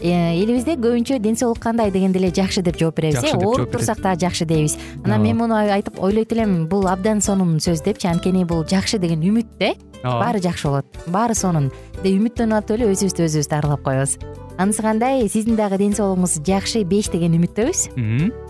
элибизде көбүнчө ден соолук кандай дегенде эле жакшы деп жооп беребиз э ооруп турсак дагы жакшы дейбиз. Анан мен муну айтып ойлойт элем бул абдан сонун сөз депчи анткени бул жакшы деген үмүт да э ооба баары жакшы болот. Баары сонун. Деп үмүттөнүп атып эле өзүбүздү өзүбүз дарылап коебуз. Анысы кандай? Сиздин дагы ден соолугуңуз жакшы беш деген үмүттөбүз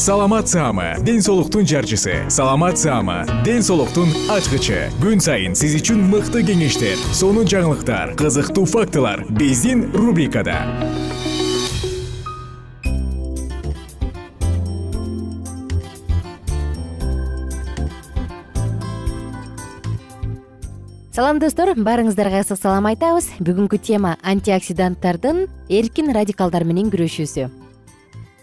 саламат саама ден соолуктун жарчысы. Саламат саама ден соолуктун ачкычы. Күн сайын сиз үчүн мыкты кеңештер сонун жаңылыктар кызыктуу фактылар биздин рубрикада. Салам достор. Баарыңыздарга ысык салам айтабыз. Бүгүнкү тема антиоксиданттардын эркин радикалдар менен күрөшүүсү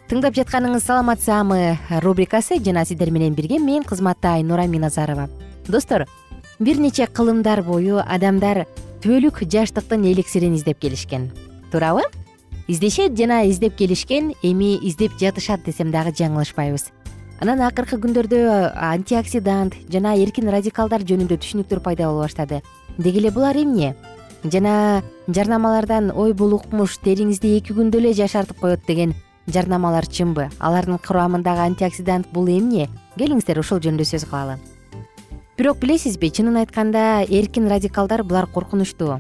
тыңдап жатканыңыз саламат саамы. Рубрикасы жана сиздер менен бирге мен кызматта айнура миназарова. Достор бир нече кылымдар бою адамдар түбөлүк жаштыктын эликсирин издеп келишкен. Туурабы издешет жана издеп келишкен эми издеп жатышат десем дагы жаңылышпайбыз. Анан акыркы күндөрдө антиоксидант жана эркин радикалдар жөнүндө түшүнүктөр пайда боло баштады. Деги эле булар эмне? Жана жарнамалардан ой бул укмуш териңизди эки күндө эле жашартып коет деген жарнамалар чынбы. Алардын курамындагы антиоксидант бул эмне? Келиңиздер ушул жөнүндө сөз кылалы. Бирок билесизби чынын айтканда эркин радикалдар булар коркунучтуу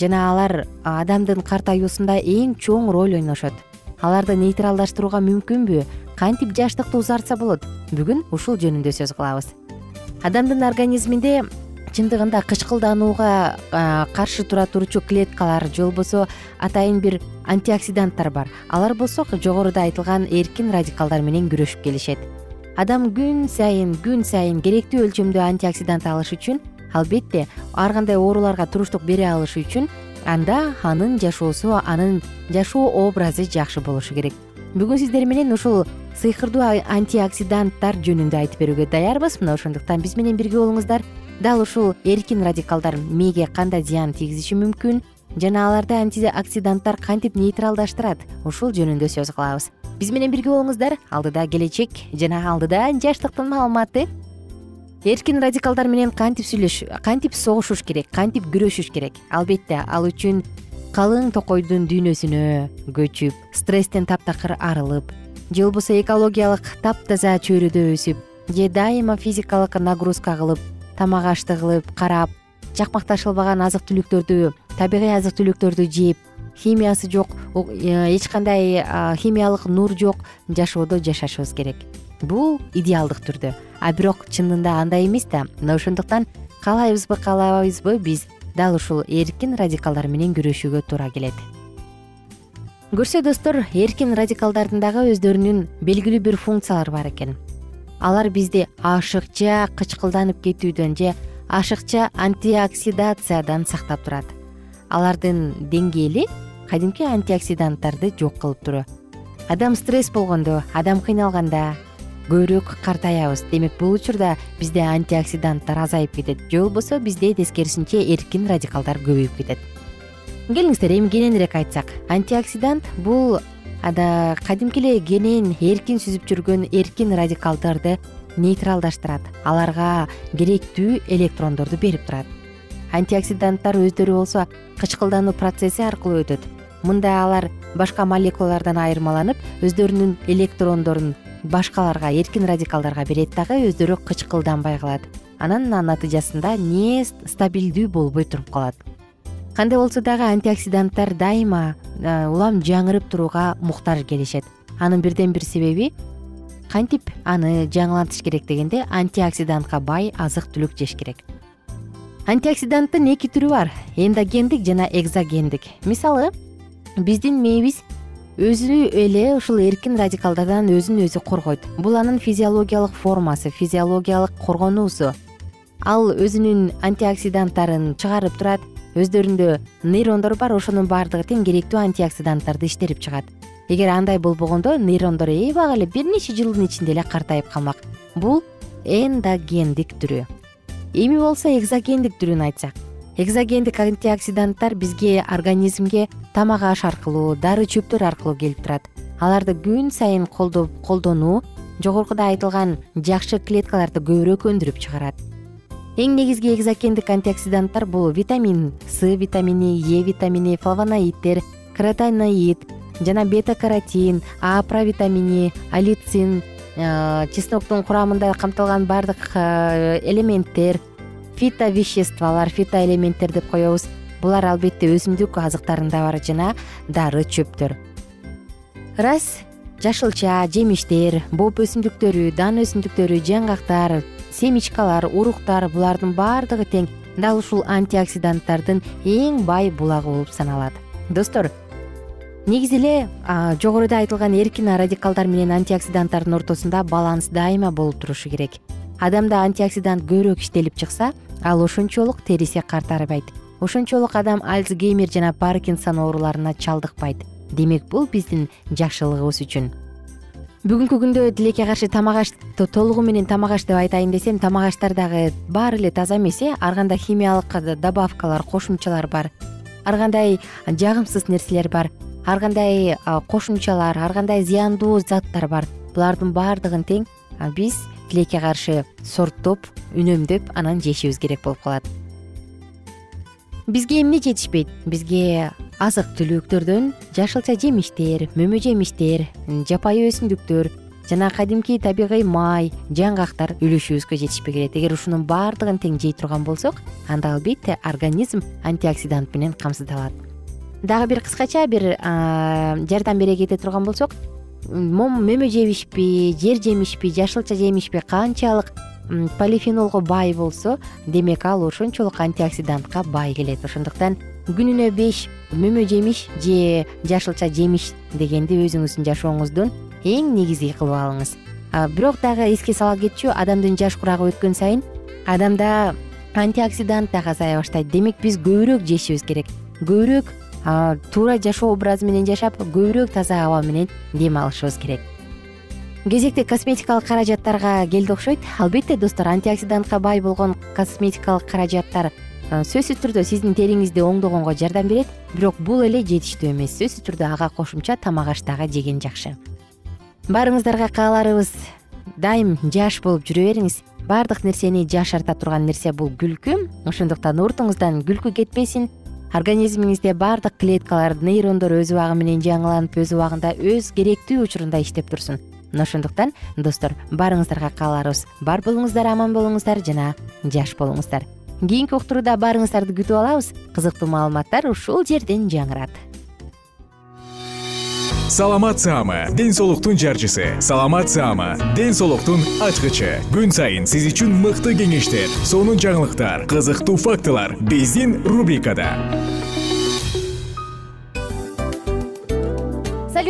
жана алар адамдын картаюусунда эң чоң роль ойношот. Аларды нейтралдаштырууга мүмкүнбү? Кантип жаштыкты узартса болот? Бүгүн ушул жөнүндө сөз кылабыз. Адамдын организминде чындыгында кычкылданууга каршы тура турчу клеткалар же болбосо атайын бир антиоксиданттар бар. Алар болсо жогоруда айтылган эркин радикалдар менен күрөшүп келишет. Адам күн сайын күн сайын керектүү өлчөмдө антиоксидант алыш үчүн албетте ар кандай ооруларга туруштук бере алышы үчүн анда анын жашоосу анын жашоо образы жакшы болушу керек. Бүгүн сиздер менен ушул сыйкырдуу антиоксиданттар жөнүндө айтып берүүгө даярбыз. Мына ошондуктан биз менен бирге болуңуздар дал ушул эркин радикалдар мээге кандай зыян тийгизиши мүмкүн? Жана аларды антиоксиданттар кантип нейтралдаштырат? Ушул жөнүндө сөз кылабыз. Биз менен бирге болуңуздар. Алдыда келечек жана алдыда жаштыктын маалыматы. Эркин радикалдар менен кантип сүйлөш кантип согушуш керек кантип күрөшүш керек? Албетте ал үчүн калың токойдун дүйнөсүнө көчүп стресстен таптакыр арылып же болбосо экологиялык таптаза чөйрөдө өсүп же дайыма физикалык нагрузка кылып тамак ашты кылып карап жакмакташылбаган азык түлүктөрдү табигый азык түлүктөрдү жеп химиясы жок эч кандай химиялык нур жок жашоодо жашашыбыз керек. Бул идеалдык түрдө. А бирок чынында андай эмес да. Мына ошондуктан каалайбызбы каалабайбызбы биз дал ушул эркин радикалдар менен күрөшүүгө туура келет. Көрсө достор эркин радикалдардын дагы өздөрүнүн белгилүү бир функциялары бар экен алар бизди ашыкча кычкылданып кетүүдөн же ашыкча антиоксидациядан сактап турат. Алардын деңгээли кадимки антиоксиданттарды жок кылып туруу адам стресс болгондо адам кыйналганда көбүрөөк картаябыз. Демек бул учурда бизде антиоксиданттар азайып кетет. Же болбосо бизде тескерисинче эркин радикалдар көбөйүп кетет. Келиңиздер эми кененирээк айтсак антиоксидант бул кадимки эле кенен эркин сүзүп жүргөн эркин радикалдарды нейтралдаштырат. Аларга керектүү электрондорду берип турат. Антиоксиданттар өздөрү болсо кычкылдануу процесси аркылуу өтөт. Мында алар башка молекулалардан айырмаланып өздөрүнүн электрондорун башкаларга эркин радикалдарга берет дагы өздөрү кычкылданбай калат. Анан натыйжасында не стабилдүү болбой туруп калат кандай болсо дагы антиоксиданттар дайыма улам жаңырып турууга муктаж келишет. Анын бирден бир себеби кантип аны жаңылантыш керек дегенде антиоксидантка бай азык түлүк жеш керек. Антиоксиданттын эки түрү бар. Эндогендик жана экзогендик. Мисалы биздин мээбиз өзү эле ушул эркин радикалдардан өзүн өзү коргойт. Бул анын физиологиялык формасы физиологиялык коргонуусу. Ал өзүнүн антиоксиданттарын чыгарып турат өздөрүндө нейрондор бар ошонун баардыгы тең керектүү антиоксиданттарды иштерип чыгат. Эгер андай болбогондо нейрондор эбак эле бир нече жылдын ичинде эле картайып калмак. Бул эндогендик түрү. Эми болсо экзогендик түрүн айтсак. Экзогендик антиоксиданттар бизге организмге тамак аш аркылуу дары чөптөр аркылуу келип турат. Аларды күн сайын колдонуу жогоркуда айтылган жакшы клеткаларды көбүрөөк өндүрүп чыгарат эң негизги экзогендик антиоксиданттар бул витамин с витамини е витамини флавоноиддер каротиноид жана бета каротин а провитамини алицин чесноктун курамында камтылган баардык элементтер фито веществолор фитоэлементтер деп коебуз. Булар албетте өсүмдүк азыктарында бар жана дары чөптөр. Ырас жашылча жемиштер боп өсүмдүктөрү дан өсүмдүктөрү жаңгактар семечкалар уруктар булардын баардыгы тең. Дал ушул антиоксиданттардын эң бай булагы болуп саналат. Достор негизи эле жогоруда айтылган эркин радикалдар менен антиоксиданттардын ортосунда баланс дайыма болуп турушу керек. Адамда антиоксидант көбүрөөк иштелип чыкса ал ошончолук териси картарбайт. Ошончолук адам альцгеймер жана паркинсон ооруларына чалдыкпайт. Демек бул биздин жакшылыгыбыз үчүн бүгүнкү күндө тилекке каршы тамак аш толугу менен тамак аш деп айтайын десем тамак аштар дагы баары эле таза эмес э? Ар кандай химиялык добавкалар кошумчалар бар. Ар кандай жагымсыз нерселер бар. Ар кандай кошумчалар ар кандай зыяндуу заттар бар. Булардын баардыгын тең биз тилекке каршы сорттоп үнөмдөп анан жешибиз керек болуп калат бизге эмне жетишпейт? Бизге азык түлүктөрдөн жашылча жемиштер мөмө жемиштер жапайы өсүмдүктөр жана кадимки табигый май жаңгактар үлүшүбүзгө жетишпей келет. Эгер ушунун баардыгын тең жей турган болсок анда албетте организм антиоксидант менен камсыздалат. Дагы бир кыскача бир жардам бере кете турган болсок мөмө жемишпи жер жемишпи жашылча жемишпи канчалык полифенолго бай болсо демек ал ошончолук антиоксидантка бай келет. Ошондуктан күнүнө беш мөмө жемиш же жашылча жемиш дегенди өзүңүздүн жашооңуздун эң негизги кылып алыңыз. Бирок дагы эске сала кетчү адамдын жаш курагы өткөн сайын адамда антиоксидант дагы азая баштайт. Демек биз көбүрөөк жешибиз керек. Көбүрөөк туура жашоо образы менен жашап көбүрөөк таза аба менен дем алышыбыз керек кезекти косметикалык каражаттарга келди окшойт. Албетте достор антиоксидантка бай болгон косметикалык каражаттар сөзсүз түрдө сиздин териңизди оңдогонго жардам берет. Бирок бул эле жетиштүү эмес сөзсүз түрдө ага кошумча тамак аш дагы жеген жакшы. Баарыңыздарга кааларыбыз. Дайым жаш болуп жүрө бериңиз. Баардык нерсени жашарта турган нерсе бул күлкү ошондуктан уртуңуздан күлкү кетпесин. Организмиңизде баардык клеткалар нейрондор өз убагы менен жаңыланып өз убагында өз керектүү учурунда иштеп турсун мына ошондуктан достор баарыңыздарга кааларыбыз. Бар болуңуздар аман болуңуздар жана жаш болуңуздар. Кийинки уктурууда баарыңыздарды күтүп алабыз. Кызыктуу маалыматтар ушул жерден жаңырат. Саламат саама ден соолуктун жарчысы. Саламат саама ден соолуктун ачкычы. Күн сайын сиз үчүн мыкты кеңештер сонун жаңылыктар кызыктуу фактылар. Биздин рубрикада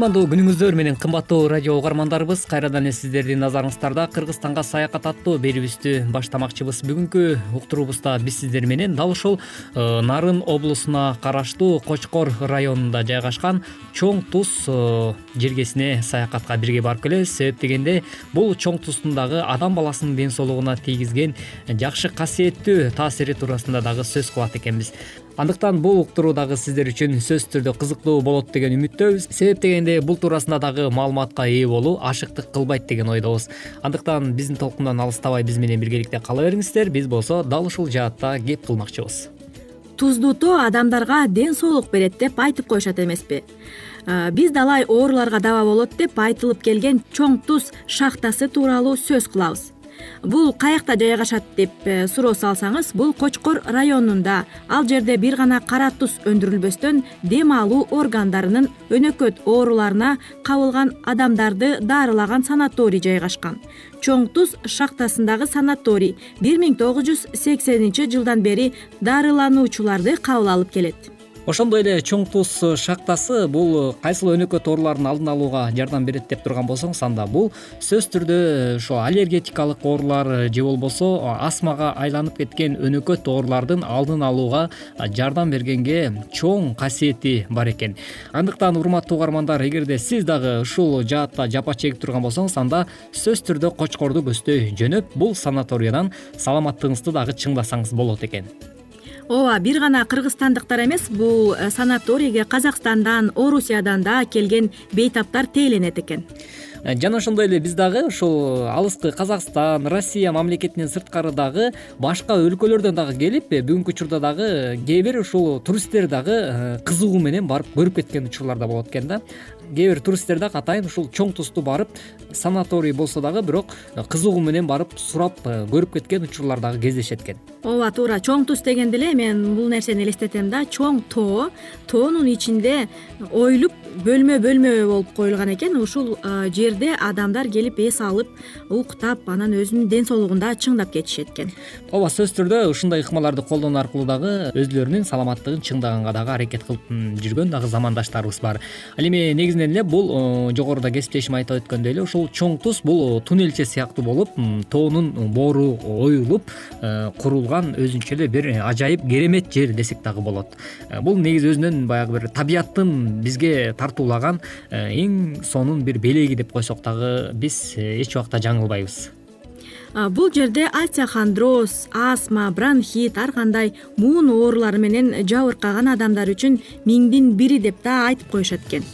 кутмандуу күнүңүздөр менен кымбаттуу радио угармандарыбыз кайрадан эле сиздердин назарыңыздарда кыргызстанга саякат аттуу берүүбүздү баштамакчыбыз. Бүгүнкү уктуруубузда биз сиздер менен дал ушул э, нарын облусуна караштуу кочкор районунда жайгашкан чоң туз э, жергесине саякатка бирге барып келебиз себеп дегенде бул чоң туздун дагы адам баласынын ден соолугуна тийгизген жакшы касиеттүү таасири туурасында дагы сөз кылат экенбиз андыктан бул уктуруу дагы сиздер үчүн сөзсүз түрдө кызыктуу болот деген үмүттөбүз. Себеп дегенде бул туурасында дагы маалыматка ээ болуу ашыктык кылбайт деген ойдобуз. Андыктан биздин толкундан алыстабай биз менен биргеликте кала бериңиздер. Биз болсо дал ушул жаатта кеп кылмакчыбыз. Туздуу тоо адамдарга ден соолук берет деп айтып коюшат эмеспи. Биз далай ооруларга даба болот деп айтылып келген чоң туз шахтасы тууралуу сөз кылабыз бул каякта жайгашат деп э, суроо салсаңыз бул кочкор районунда ал жерде бир гана кара туз өндүрүлбөстөн дем алуу органдарынын өнөкөт ооруларына кабылган адамдарды даарылаган санаторий жайгашкан. Чоң туз шахтасындагы санаторий бир миң тогуз жүз сексенинчи жылдан бери дарылануучуларды кабыл алып келет ошондой эле чоң туз шахтасы бул кайсыл өнөкөт оорулардын алдын алууга жардам берет деп турган болсоңуз анда бул сөзсүз түрдө ошо аллергетикалык оорулар же болбосо астмага айланып кеткен өнөкөт оорулардын алдын алууга жардам бергенге чоң касиети бар экен. Андыктан урматтуу угармандар эгерде сиз дагы ушул жаатта жапа чегип турган болсоңуз анда сөзсүз түрдө кочкорду көздөй жөнөп бул санаториядан саламаттыгыңызды дагы чыңдасаңыз болот экен ооба бир гана кыргызстандыктар эмес. Бул э, санаторийге казакстандан орусиядан да келген бейтаптар тээленет экен. Э, жана ошондой эле биз дагы ушул алыскы казакстан россия мамлекетинен сырткары дагы башка өлкөлөрдөн дагы келип э, бүгүнкү учурда дагы кээ бир ушул туристтер дагы э, кызыгуу менен барып көрүп кеткен учурлар да болот экен да кээ бир туристтер дагы атайын ушул чоң тузду барып санаторий болсо дагы бирок кызыгуу менен барып сурап көрүп кеткен учурлар дагы кездешет экен ооба туура чоң туз дегенде эле мен бул нерсени элестетем да. Чоң тоо тоонун ичинде оюлуп бөлмө бөлмө болуп коюлган экен. Ушул жер жерде адамдар келип эс алып уктап анан өзүнүн ден соолугун дагы чыңдап кетишет экен ооба сөзсүз түрдө ушундай ыкмаларды колдонуу аркылуу дагы өзүлөрүнүн саламаттыгын чыңдаганга дагы аракет кылып жүргөн дагы замандаштарыбыз бар. Ал эми негизинен бул э, жогоруда кесиптешим айтып өткөндөй эле ушул чоң туз бул туннельче сыяктуу болуп тоонун боору оюлуп э, курулган өзүнчө эле бир ажайып керемет жер десек дагы болот. Э, бул негизи өзүнөн баягы бир табияттын бизге тартуулаган эң сонун бир белеги деп койсок дагы биз эч убакта жаңылбайбыз. Бул жерде астеохондроз астма бронхит ар кандай муун оорулары менен жабыркаган адамдар үчүн миңдин бири деп да айтып коюшат экен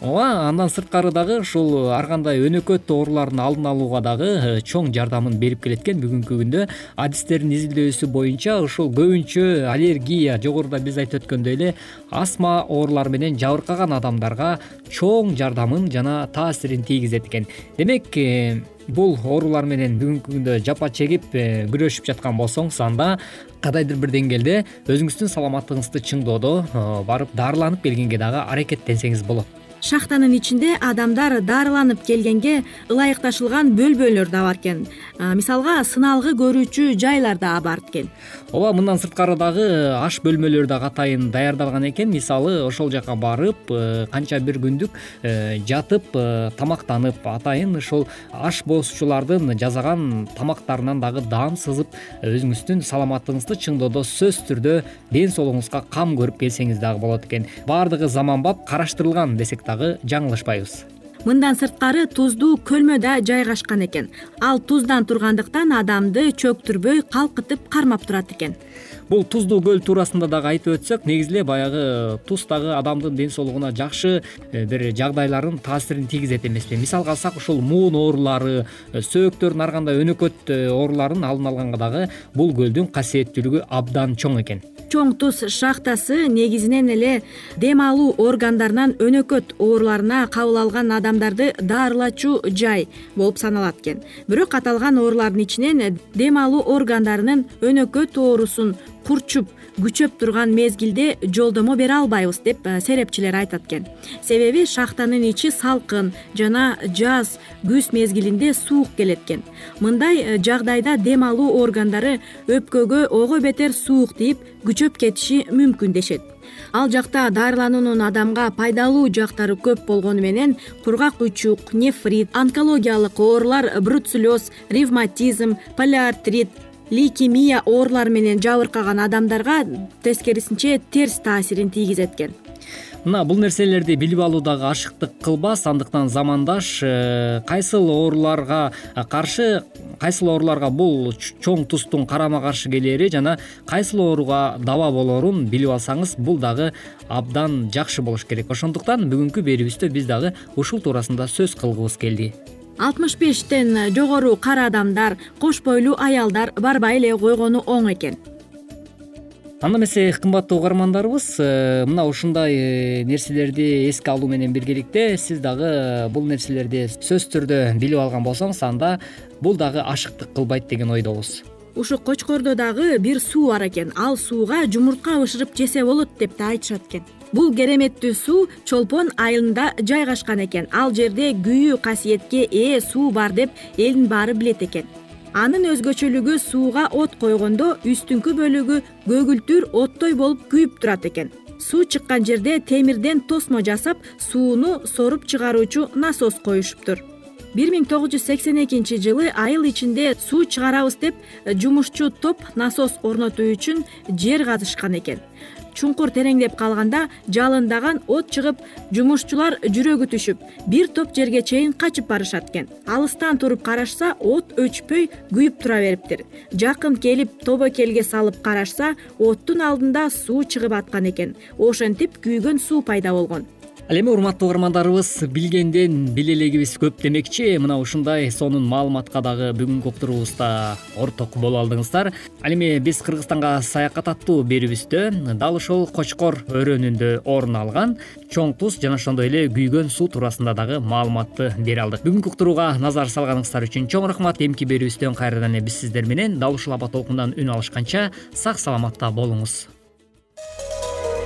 ооба андан сырткары дагы ушул ар кандай өнөкөт оорулардын алдын алууга дагы э, чоң жардамын берип келет экен бүгүнкү күндө адистердин изилдөөсү боюнча ушул көбүнчө аллергия жогоруда биз айтып өткөндөй эле астма оорулары менен жабыркаган адамдарга чоң жардамын жана таасирин тийгизет экен. Демек э, бул оорулар менен бүгүнкү күндө жапа чегип э, күрөшүп жаткан болсоңуз анда кандайдыр бир деңгээлде өзүңүздүн саламаттыгыңызды чыңдоодо э, барып дарыланып келгенге дагы аракеттенсеңиз болот шахтанын ичинде адамдар дарыланып келгенге ылайыкташылган бөлбөлөр да бар экен. Мисалга сыналгы көрүүчү жайлар дагы бар экен ооба мындан сырткары дагы аш бөлмөлөр дагы атайын даярдалган экен. Мисалы ошол жака барып э, канча бир күндүк э, жатып э, тамактанып атайын. Ушул аш басуучулардын жасаган тамактарынан дагы даам сызып өзүңүздүн саламаттыгыңызды чыңдоодо сөзсүз түрдө ден соолугуңузга кам көрүп келсеңиз дагы болот экен. Баардыгы заманбап караштырылган десек дагы жаңылышпайбыз мындан сырткары туздуу көлмө да жайгашкан экен. Ал туздан тургандыктан адамды чөктүрбөй калкытып кармап турат экен бул туздуу көл туурасында дагы айтып өтсөк негизи эле баягы туз дагы адамдын ден соолугуна жакшы э, бир жагдайларын таасирин тийгизет эмеспи мисалга алсак ушул муун оорулары э, сөөктөрдүн ар кандай өнөкөт э, ооруларын алдын алганга дагы бул көлдүн касиеттүүлүгү абдан чоң экен. Чоң туз шахтасы негизинен эле дем алуу органдарынан өнөкөт ооруларына кабыл алган адамдарды даарылачу жай болуп саналат экен. Бирок аталган оорулардын ичинен дем алуу органдарынын өнөкөт оорусун курчуп күчөп турган мезгилде жолдомо бере албайбыз деп э, серепчилер айтат экен. Себеби шахтанын ичи салкын жана жаз күз мезгилинде суук келет экен. Мындай э, жагдайда дем алуу органдары өпкөгө ого бетер суук тийип күчөп кетиши мүмкүн дешет. Ал жакта дарылануунун адамга пайдалуу жактары көп болгону менен кургак учук нефрит онкологиялык оорулар бруцеллез ревматизм полиартрит лейкемия оорулары менен жабыркаган адамдарга тескерисинче терс таасирин тийгизет экен мына бул нерселерди билип алуу дагы ашыктык кылбас андыктан замандаш э, кайсыл ооруларга каршы кайсыл ооруларга бул чоң туздун карама каршы келери жана кайсыл ооруга даба болорун билип алсаңыз бул дагы абдан жакшы болуш керек. Ошондуктан бүгүнкү берүүбүздө биз дагы ушул туурасында сөз кылгыбыз келди алтымыш бештен жогору кара адамдар кош бойлуу аялдар барбай эле койгону оң экен. Анда эмесе кымбаттуу угармандарыбыз э, мына ушундай э, нерселерди эске алуу менен биргеликте сиз дагы бул нерселерди сөзсүз түрдө билип алган болсоңуз анда бул дагы ашыктык кылбайт деген ойдобуз. Ушу кочкордо дагы бир суу бар экен ал сууга жумуртка бышырып жесе болот деп да айтышат экен бул кереметтүү суу чолпон айылында жайгашкан экен. Ал жерде күйүү касиетке ээ суу бар деп элдин баары билет экен. Анын өзгөчөлүгү сууга от койгондо үстүңкү бөлүгү көгүлтүр оттой болуп күйүп турат экен. Суу чыккан жерде темирден тосмо жасап сууну соруп чыгаруучу насос коюшуптур. Бир миң тогуз жүз сексен экинчи жылы айыл ичинде суу чыгарабыз деп жумушчу топ насос орнотуу үчүн жер казышкан экен чуңкур тереңдеп калганда жалындаган от чыгып жумушчулар жүрөгү түшүп бир топ жерге чейин качып барышат экен. Алыстан туруп карашса от өчпөй күйүп тура бериптир. Жакын келип тобокелге салып карашса оттун алдында суу чыгып аткан экен. Ошентип күйгөн суу пайда болгон ал эми урматтуу угармандарыбыз билгенден билелегибиз көп демекчи. Мына ушундай сонун маалыматка дагы бүгүнкү уктуруубузда орток боло алдыңыздар. Ал эми биз кыргызстанга саякат аттуу берүүбүздө дал ушул кочкор өрөөнүндө орун алган чоң туз жана ошондой эле күйгөн суу туурасында дагы маалыматты бере алдык. Бүгүнкү уктурууга назар салганыңыздар үчүн чоң рахмат. Эмки берүүбүздөн кайрадан эле биз сиздер менен дал ушул аба толкундан үн алышканча сак саламатта болуңуз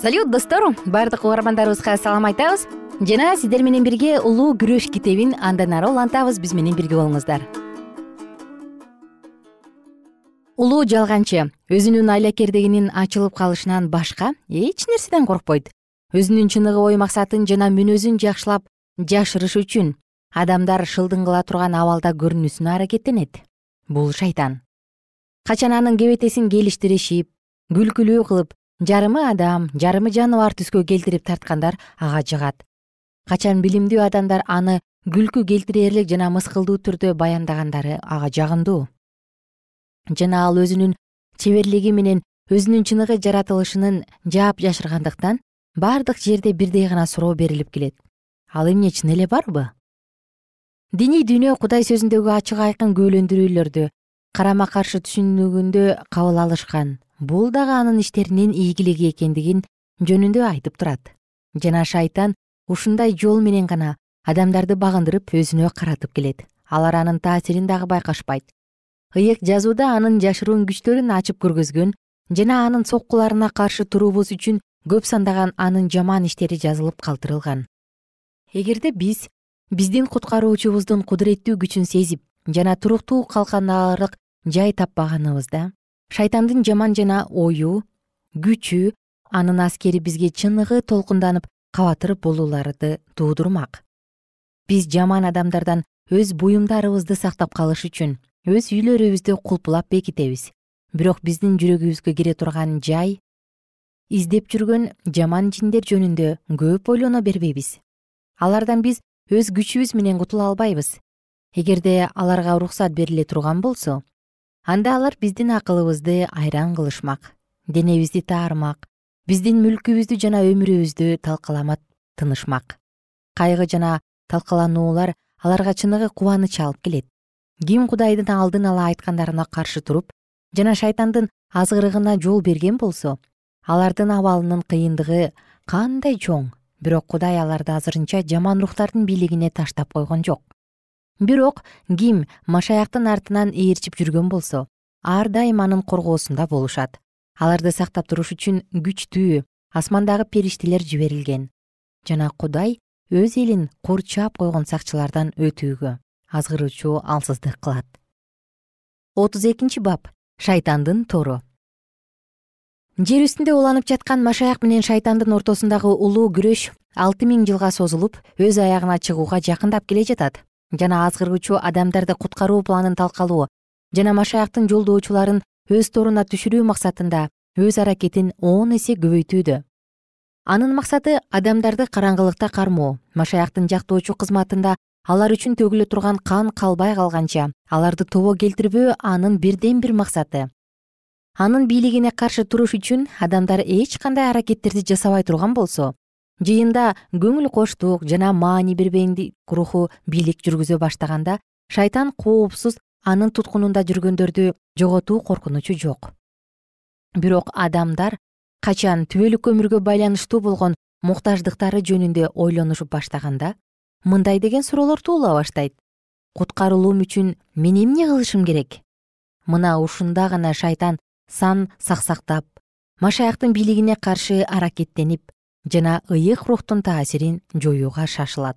салют достор. Баардык угармандарыбызга салам айтабыз. Жана сиздер менен бирге улуу күрөш китебин андан ары улантабыз. Биз менен бирге болуңуздар. Улуу жалганчы өзүнүн айлакердигинин ачылып калышынан башка эч нерседен коркпойт. Өзүнүн чыныгы ой максатын жана мүнөзүн жакшылап жашырыш үчүн адамдар шылдың кыла турган абалда көрүнүүсүнө аракеттенет. Бул шайтан. Качан анын кебетесин келиштиришип күлкүлүү кылып жарымы адам жарымы жаныбар түскө келтирип тарткандар ага жыгат. Качан билимдүү адамдар аны күлкү келтирерлик жана мыскылдуу түрдө баяндагандары ага жагымдуу жана ал өзүнүн чеберлиги менен өзүнүн чыныгы жаратылышынын жаап жашыргандыктан баардык жерде бирдей гана суроо берилип келет. Ал эмне чын эле барбы? Диний дүйнө кудай сөзүндөгү ачык айкын күбөлөндүрүүлөрдү карама каршы түшүнүгүндө кабыл алышкан бул дагы анын иштеринин ийгилиги экендигин жөнүндө айтып турат. Жана шайтан ушундай жол менен гана адамдарды багындырып өзүнө каратып келет. Алар анын таасирин дагы байкашпайт. Ыйык жазууда анын жашыруун күчтөрүн ачып көргөзгөн жана анын соккуларына каршы туруубуз үчүн көп сандаган анын жаман иштери жазылып калтырылган. Эгерде биз биздин куткаруучубуздун кудуреттүү күчүн сезип жана туруктуу калканарлык жай таппаганыбызда шайтандын жаман жана ою күчү анын аскери бизге чыныгы толкунданып кабатыр болууларды туудурмак. Биз жаман адамдардан өз буюмдарыбызды сактап калыш үчүн өз үйлөрүбүздү кулпулап бекитебиз. Бирок биздин жүрөгүбүзгө кире турган жай издеп жүргөн жаман жиндер жөнүндө көп ойлоно бербейбиз. Алардан биз өз күчүбүз менен кутула албайбыз. Эгерде аларга уруксат бериле турган болсо анда алар биздин акылыбызды айран кылышмак денебизди таармак биздин мүлкүбүздү жана өмүрүбүздү талкаламак тынышмак. Кайгы жана талкалануулар аларга чыныгы кубаныч алып келет. Ким кудайдын алдын ала айткандарына каршы туруп жана шайтандын азгырыгына жол берген болсо алардын абалынын кыйындыгы кандай чоң бирок кудай аларды азырынча жаман рухтардын бийлигине таштап койгон жок бирок ким машаяктын артынан ээрчип жүргөн болсо ар дайым анын коргоосунда болушат. Аларды сактап туруш үчүн күчтүү асмандагы периштелер жиберилген. Жана кудай өз элин курчап койгон сакчылардан өтүүгө азгыруучу алсыздык кылат. Отуз экинчи бап. Шайтандын тору. Жер үстүндө уланып жаткан машаяк менен шайтандын ортосундагы улуу күрөш алты миң жылга созулуп өз аягына чыгууга жакындап келе жатат жана азгыруучу адамдарды куткаруу планын талкалоо жана машаяктын жолдоочуларын өз торуна түшүрүү максатында өз аракетин он эсе көбөйтүүдө. Анын максаты адамдарды караңгылыкта кармоо машаяктын жактоочу кызматында алар үчүн төгүлө турган кан калбай калганча аларды тобо келтирбөө анын бирден бир максаты. Анын бийлигине каршы туруш үчүн адамдар эч кандай аракеттерди жасабай турган болсо жыйында көңүл коштук жана маани бербейдик руху бийлик жүргүзө баштаганда шайтан коопсуз анын туткунунда жүргөндөрдү жоготуу коркунучу жок. Бирок адамдар качан түбөлүк өмүргө байланыштуу болгон муктаждыктары жөнүндө ойлонушуп баштаганда мындай деген суроолор туула баштайт. Куткарылуум үчүн мен эмне кылышым керек? Мына ушунда гана шайтан сан саксактап машаяктын бийлигине каршы аракеттенип жана ыйык рухтун таасирин жоюуга шашылат.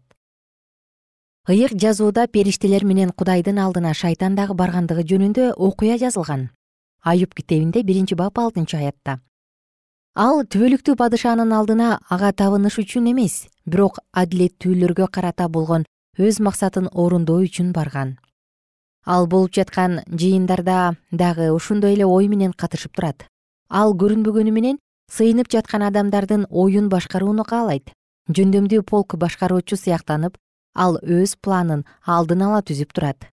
ыйык жазууда периштелер менен кудайдын алдына шайтан дагы баргандыгы жөнүндө окуя жазылган. Аюб китебинде биринчи бап алтынчы аятта. Ал түбөлүктүү падышанын алдына ага табыныш үчүн эмес бирок адилеттүүлөргө карата болгон өз максатын орундоо үчүн барган. Ал болуп жаткан жыйындарда дагы ошондой эле ой менен катышып турат. Ал көрүнбөгөнү менен сыйынып жаткан адамдардын оюн башкарууну каалайт. Жөндөмдүү полк башкаруучу сыяктанып ал өз планын алдын ала түзүп турат.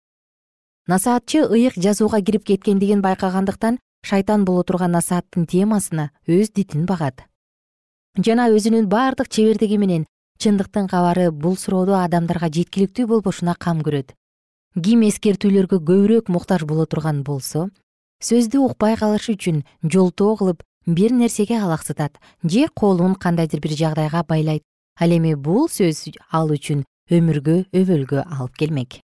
Насаатчы ыйык жазууга кирип кеткендигин байкагандыктан шайтан боло турган насааттын темасына өз дитин багат. Жана өзүнүн баардык чебердиги менен чындыктын кабары бул суроодо адамдарга жеткиликтүү болбошуна кам көрөт. Ким эскертүүлөргө көбүрөөк муктаж боло турган болсо сөздү укпай калышы үчүн жолтоо кылып бир нерсеге алаксытат. Же колун кандайдыр бир жагдайга байлайт. Ал эми бул сөз ал үчүн өмүргө өбөлгө алып келмек.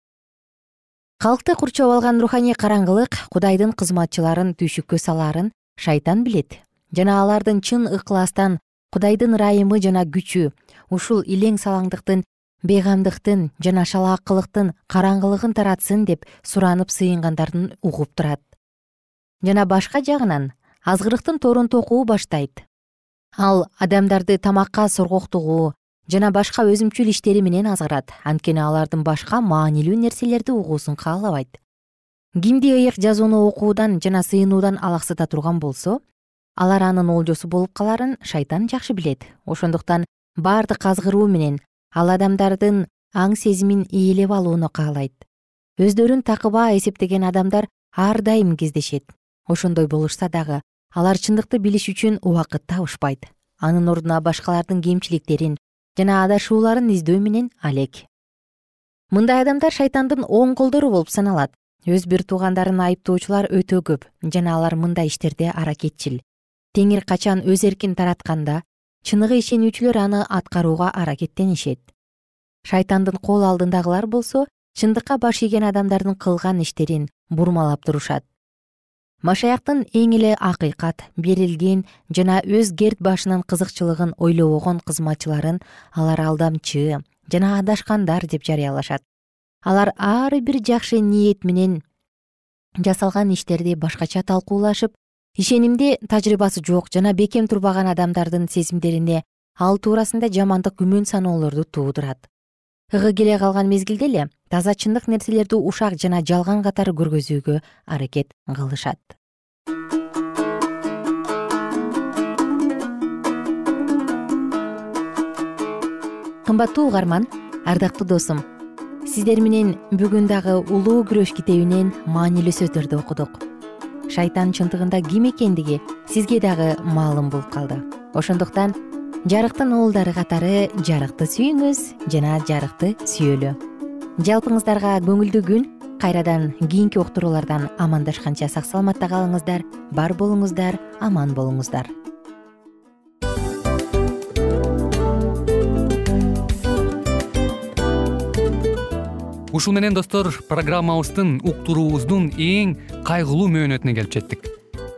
Калкты курчап алган руханий караңгылык кудайдын кызматчыларын түйшүккө салаарын шайтан билет. Жана алардын чын ыкластан кудайдын ырайымы жана күчү ушул илең салаңдыктын бейгамдыктын жана шалаакылыктын караңгылыгын таратсын деп суранып сыйынгандарын угуп турат. Жана башка жагынан азгырыктын торун токуу баштайт. Ал адамдарды тамакка соргоктугу жана башка өзүмчүл иштери менен азгырат. Анткени алардын башка маанилүү нерселерди угуусун каалабайт. Кимди ыйык жазууну окуудан жана сыйынуудан алаксыта турган болсо алар анын олжосу болуп каларын шайтан жакшы билет. Ошондуктан баардык азгыруу менен ал адамдардын аң сезимин ээлеп алууну каалайт. Өздөрүн такыба эсептеген адамдар ар дайым кездешет. Ошондой болушса дагы алар чындыкты билиш үчүн убакыт табышпайт анын ордуна башкалардын кемчиликтерин жана адашууларын издөө менен алек. Мындай адамдар шайтандын оң колдору болуп саналат. Өз бир туугандарын айыптоочулар өтө көп жана алар мындай иштерде аракетчил. Теңир качан өз эркин таратканда чыныгы ишенүүчүлөр аны аткарууга аракеттенишет. Шайтандын кол алдындагылар болсо чындыкка баш ийген адамдардын кылган иштерин бурмалап турушат машаяктын эң эле акыйкат берилген жана өз керт башынын кызыкчылыгын ойлобогон кызматчыларын алар алдамчы жана адашкандар деп жарыялашат. Алар ар бир жакшы ниет менен жасалган иштерди башкача талкуулашып ишенимде тажрыйбасы жок жана бекем турбаган адамдардын сезимдерине ал туурасында жамандык күмөн саноолорду туудурат ыгы келе калган мезгилде эле таза чындык нерселерди ушак жана жалган катары көргөзүүгө аракет кылышат. Кымбаттуу угарман ардактуу досум сиздер менен бүгүн дагы улуу күрөш китебинен маанилүү сөздөрдү окудук. Шайтан чындыгында ким экендиги сизге дагы маалым болуп калды. Ошондуктан жарыктын уулдары катары жарыкты сүйүңүз жана жарыкты сүйөлү. Жалпыңыздарга көңүлдүү күн кайрадан кийинки уктуруулардан амандашканча сак саламатта калыңыздар бар болуңуздар аман болуңуздар. Ушул менен достор программабыздын уктуруубуздун эң кайгылуу мөөнөтүнө келип жеттик